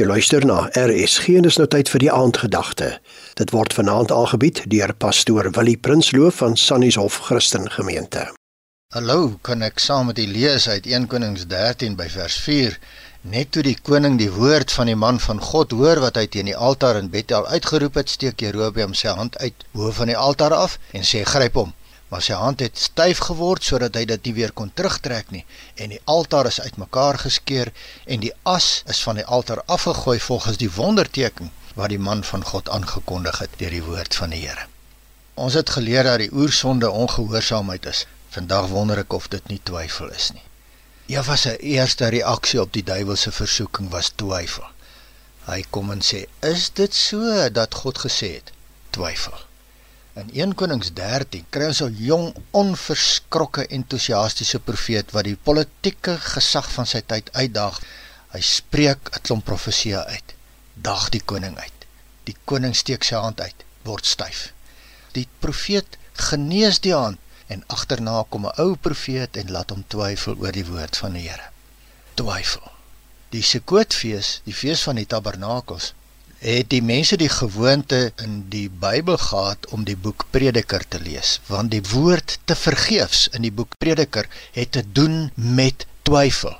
Jy luister na RSG en dis nou tyd vir die aandgedagte. Dit word vanaand aangebied deur pastoor Willie Prinsloo van Sannieshof Christen Gemeente. Hallo, kan ek saam met u lees uit 1 Konings 13 by vers 4? Net toe die koning die woord van die man van God hoor wat hy teen die altaar in Bethel uitgeroep het, steek Jerobeam sy hand uit bo van die altaar af en sê: "Gryp hom." Maar sy hand het styf geword sodat hy dit nie weer kon terugtrek nie en die altaar is uitmekaar geskeur en die as is van die altaar afgegooi volgens die wonderteken wat die man van God aangekondig het deur die woord van die Here. Ons het geleer dat die oersonde ongehoorsaamheid is. Vandag wonder ek of dit nie twyfel is nie. Eva se eerste reaksie op die duiwelse versoeking was twyfel. Hy kom en sê: "Is dit so dat God gesê het?" Twyfel. In 1 Konings 13 kry ons 'n jong, onverskrokke, entoesiastiese profeet wat die politieke gesag van sy tyd uitdaag. Hy spreek 'n klomp profeseë uit. Daag die koning uit. Die koning steek sy hand uit, word styf. Die profeet genees die hand en agterna kom 'n ou profeet en laat hom twyfel oor die woord van die Here. Twyfel. Die Sukkotfees, die fees van die tabernakels, het die mense die gewoonte in die Bybel gehad om die boek Prediker te lees, want die woord te vergeefs in die boek Prediker het te doen met twyfel.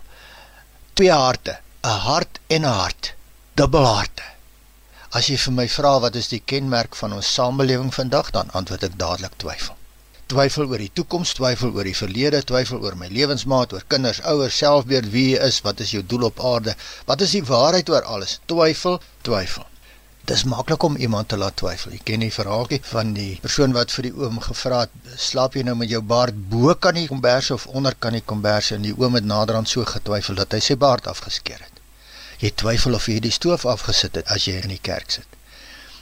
Twee harte, 'n hart en 'n hart, dubbelharte. As jy vir my vra wat is die kenmerk van ons samelewing vandag, dan antwoord ek dadelik twyfel. Twyfel oor die toekoms, twyfel oor die verlede, twyfel oor my lewensmaat, oor kinders, ouers, selfbeeld, wie jy is, wat is jou doel op aarde? Wat is die waarheid oor alles? Twyfel, twyfel. Dis maklik om iemand te laat twyfel. Ek ken die verhaaltjie van die persoon wat vir die oom gevra het, "Slaap jy nou met jou baard bo kan die kombers of onder kan die kombers?" En die oom het naderhand so getwyfel dat hy sy baard afgeskeer het. Jy twyfel of jy die stoof afgesit het as jy in die kerk sit.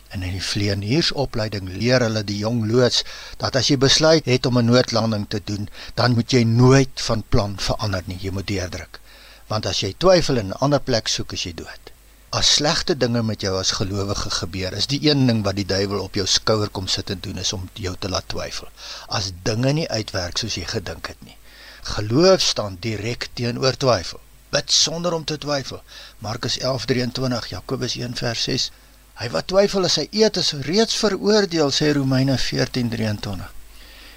En in die vlieëniersopleiding leer hulle die jong loods dat as jy besluit het om 'n noodlanding te doen, dan moet jy nooit van plan verander nie. Jy moet deurdruk. Want as jy twyfel en 'n ander plek soek, is jy dood as slegte dinge met jou as gelowige gebeur, is die een ding wat die duiwel op jou skouer kom sit en doen is om jou te laat twyfel. As dinge nie uitwerk soos jy gedink het nie. Geloof staan direk teenoor twyfel. Bid sonder om te twyfel. Markus 11:23, Jakobus 1:6. Hy wat twyfel as hy eet is reeds veroordeel, sê Romeine 14:23.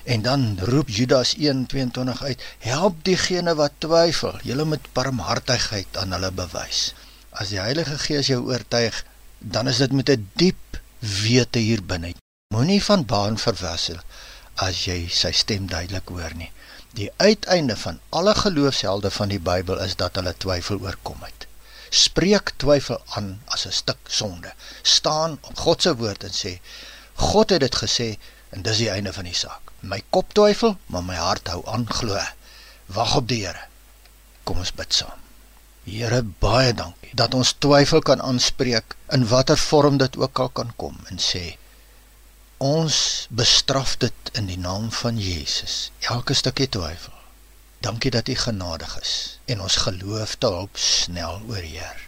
En dan roep Judas 1:22 uit: Help diegene wat twyfel. Julle moet barmhartigheid aan hulle bewys. As die Heilige Gees jou oortuig, dan is dit met 'n diep wete hier binne. Moenie van baan verwissel as jy sy stem duidelik hoor nie. Die uiteinde van alle geloofshelde van die Bybel is dat hulle twyfel oorkom het. Spreek twyfel aan as 'n stuk sonde. Staan op God se woord en sê: God het dit gesê en dis die einde van die saak. My kop twyfel, maar my hart hou aan glo. Wag op die Here. Kom ons bid saam. Here baie dankie dat ons twyfel kan aanspreek in watter vorm dit ook al kan kom en sê ons bestraf dit in die naam van Jesus elke stukkie twyfel. Dankie dat u genadig is en ons geloof te hulp snel oorheer.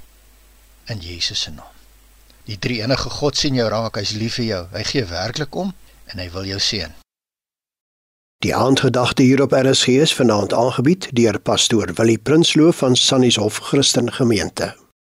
In Jesus se naam. Die drie enige God sien jou raak hy's lief vir jou. Hy gee werklik om en hy wil jou seën Die aandgedagte hier op RSG is vanaand aangebied deur pastoor Willie Prinsloo van Sannieshof Christen Gemeente.